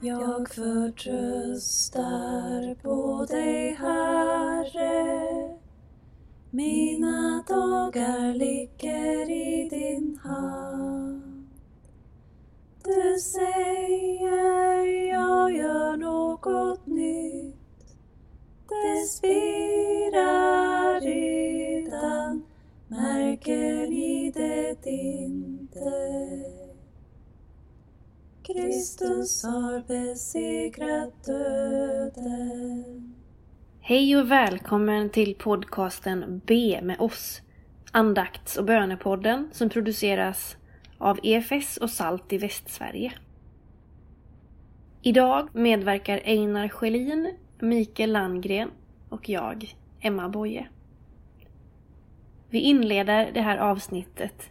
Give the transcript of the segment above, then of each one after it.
Jag förtröstar på dig, Herre. Mina dagar ligger i din hand. Du säger jag gör något nytt. Det spirar redan, märker ni det inte? Kristus har besegrat döden. Hej och välkommen till podcasten B med oss. Andakts och bönepodden som produceras av EFS och SALT i Västsverige. Idag medverkar Einar Schelin, Mikael Landgren och jag, Emma Boye. Vi inleder det här avsnittet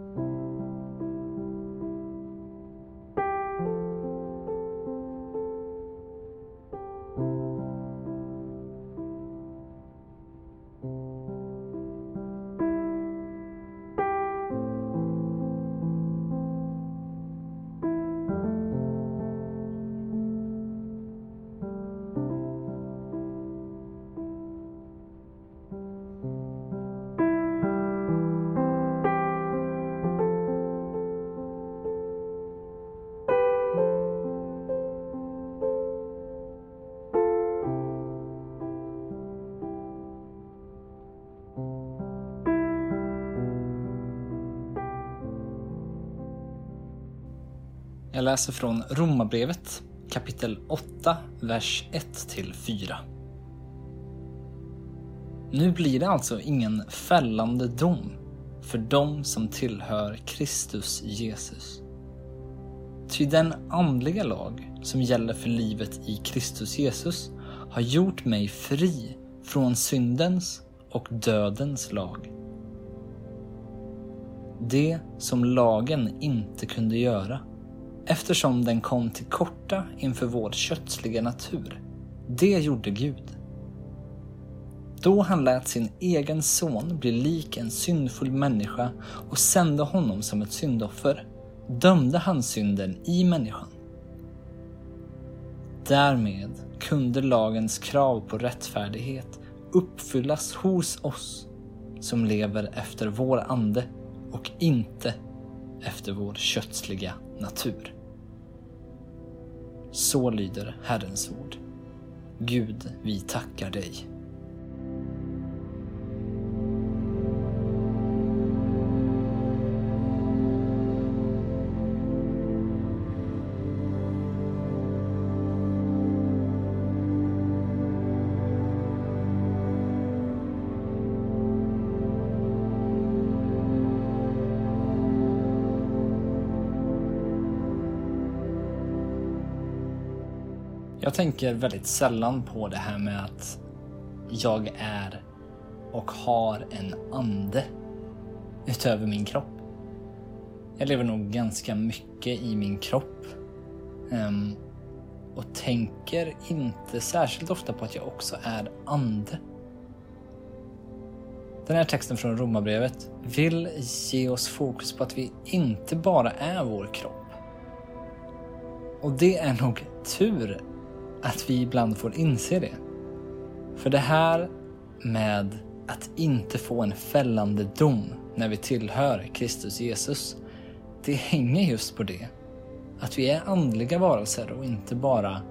Jag läser från Romarbrevet kapitel 8, vers 1-4. Nu blir det alltså ingen fällande dom för dem som tillhör Kristus Jesus. Ty den andliga lag som gäller för livet i Kristus Jesus har gjort mig fri från syndens och dödens lag. Det som lagen inte kunde göra eftersom den kom till korta inför vår kötsliga natur. Det gjorde Gud. Då han lät sin egen son bli lik en syndfull människa och sände honom som ett syndoffer, dömde han synden i människan. Därmed kunde lagens krav på rättfärdighet uppfyllas hos oss som lever efter vår ande och inte efter vår kötsliga natur. Så lyder Herrens ord. Gud, vi tackar dig. Jag tänker väldigt sällan på det här med att jag är och har en ande utöver min kropp. Jag lever nog ganska mycket i min kropp. Um, och tänker inte särskilt ofta på att jag också är ande. Den här texten från Romarbrevet vill ge oss fokus på att vi inte bara är vår kropp. Och det är nog tur att vi ibland får inse det. För det här med att inte få en fällande dom när vi tillhör Kristus Jesus, det hänger just på det. Att vi är andliga varelser och inte bara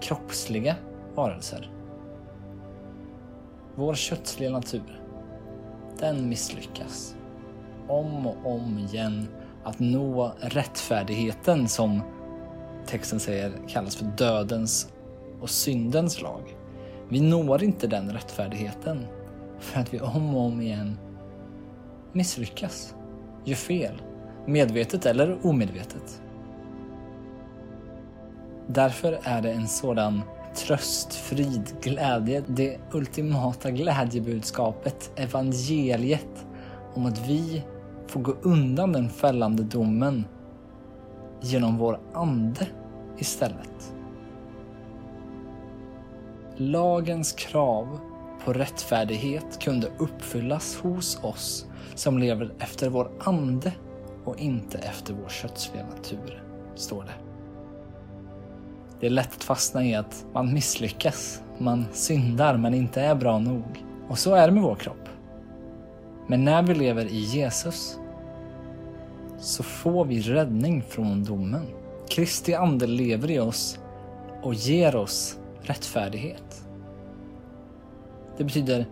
kroppsliga varelser. Vår kötsliga natur, den misslyckas. Om och om igen att nå rättfärdigheten som texten säger kallas för dödens och syndens lag. Vi når inte den rättfärdigheten för att vi om och om igen misslyckas, gör fel, medvetet eller omedvetet. Därför är det en sådan tröst, frid, glädje, det ultimata glädjebudskapet, evangeliet om att vi får gå undan den fällande domen genom vår ande istället. Lagens krav på rättfärdighet kunde uppfyllas hos oss som lever efter vår ande och inte efter vår kötsliga natur, står det. Det är lätt att fastna i att man misslyckas, man syndar men inte är bra nog. Och så är det med vår kropp. Men när vi lever i Jesus så får vi räddning från domen. Kristi ande lever i oss och ger oss rättfärdighet. Det betyder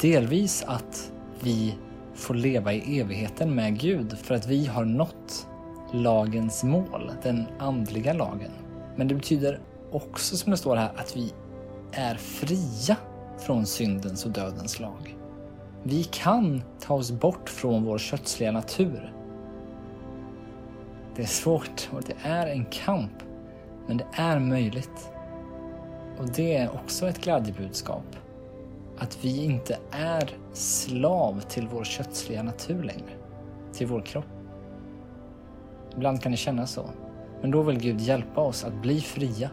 delvis att vi får leva i evigheten med Gud för att vi har nått lagens mål, den andliga lagen. Men det betyder också som det står här att vi är fria från syndens och dödens lag. Vi kan ta oss bort från vår kötsliga natur. Det är svårt och det är en kamp, men det är möjligt. Och det är också ett glädjebudskap. Att vi inte är slav till vår kötsliga natur längre. Till vår kropp. Ibland kan det kännas så. Men då vill Gud hjälpa oss att bli fria.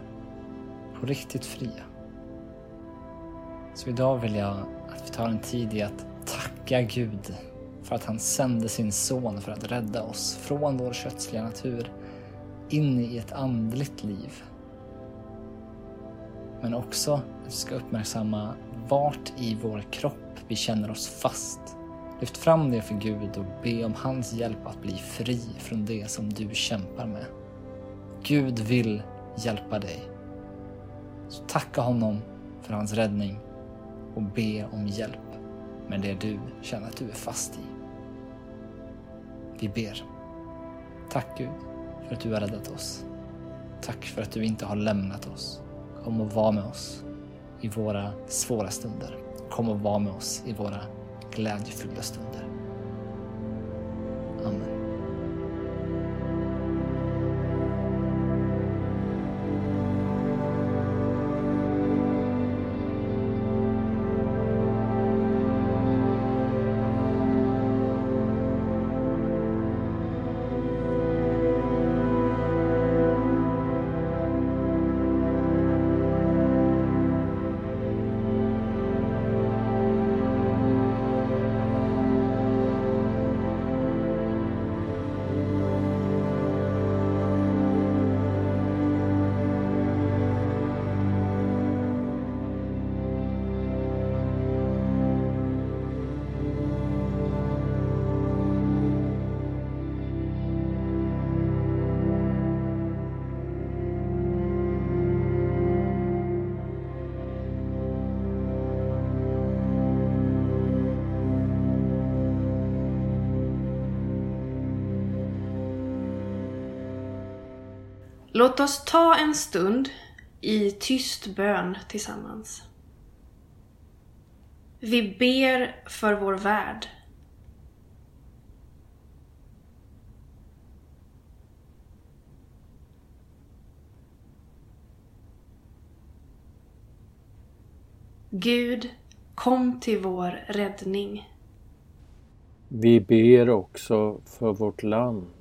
På riktigt fria. Så idag vill jag att vi tar en tid i att tacka Gud för att han sände sin son för att rädda oss från vår kötsliga natur in i ett andligt liv. Men också att vi ska uppmärksamma vart i vår kropp vi känner oss fast. Lyft fram det för Gud och be om hans hjälp att bli fri från det som du kämpar med. Gud vill hjälpa dig. Så tacka honom för hans räddning och be om hjälp med det du känner att du är fast i. Vi ber. Tack Gud för att du har räddat oss. Tack för att du inte har lämnat oss. Kom och var med oss i våra svåra stunder. Kom och var med oss i våra glädjefulla stunder. Amen. Låt oss ta en stund i tyst bön tillsammans. Vi ber för vår värld. Gud, kom till vår räddning. Vi ber också för vårt land.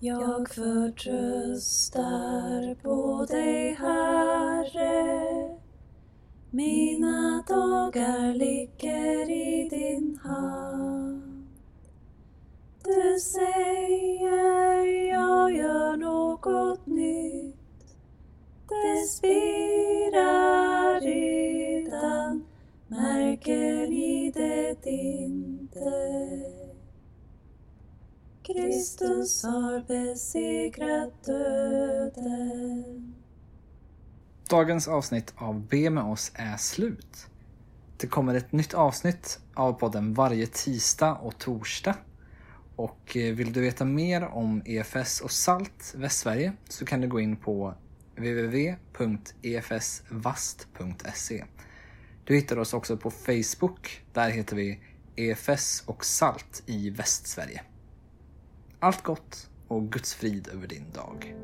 Jag förtröstar på dig, Herre. Mina dagar ligger i din hand. Du säger jag gör något nytt. Det spirar redan, märker ni det inte? Kristus har besegrat döden. Dagens avsnitt av Be med oss är slut. Det kommer ett nytt avsnitt av podden varje tisdag och torsdag. Och eh, vill du veta mer om EFS och SALT Västsverige så kan du gå in på www.efsvast.se. Du hittar oss också på Facebook. Där heter vi EFS och SALT i Västsverige. Allt gott och Guds frid över din dag.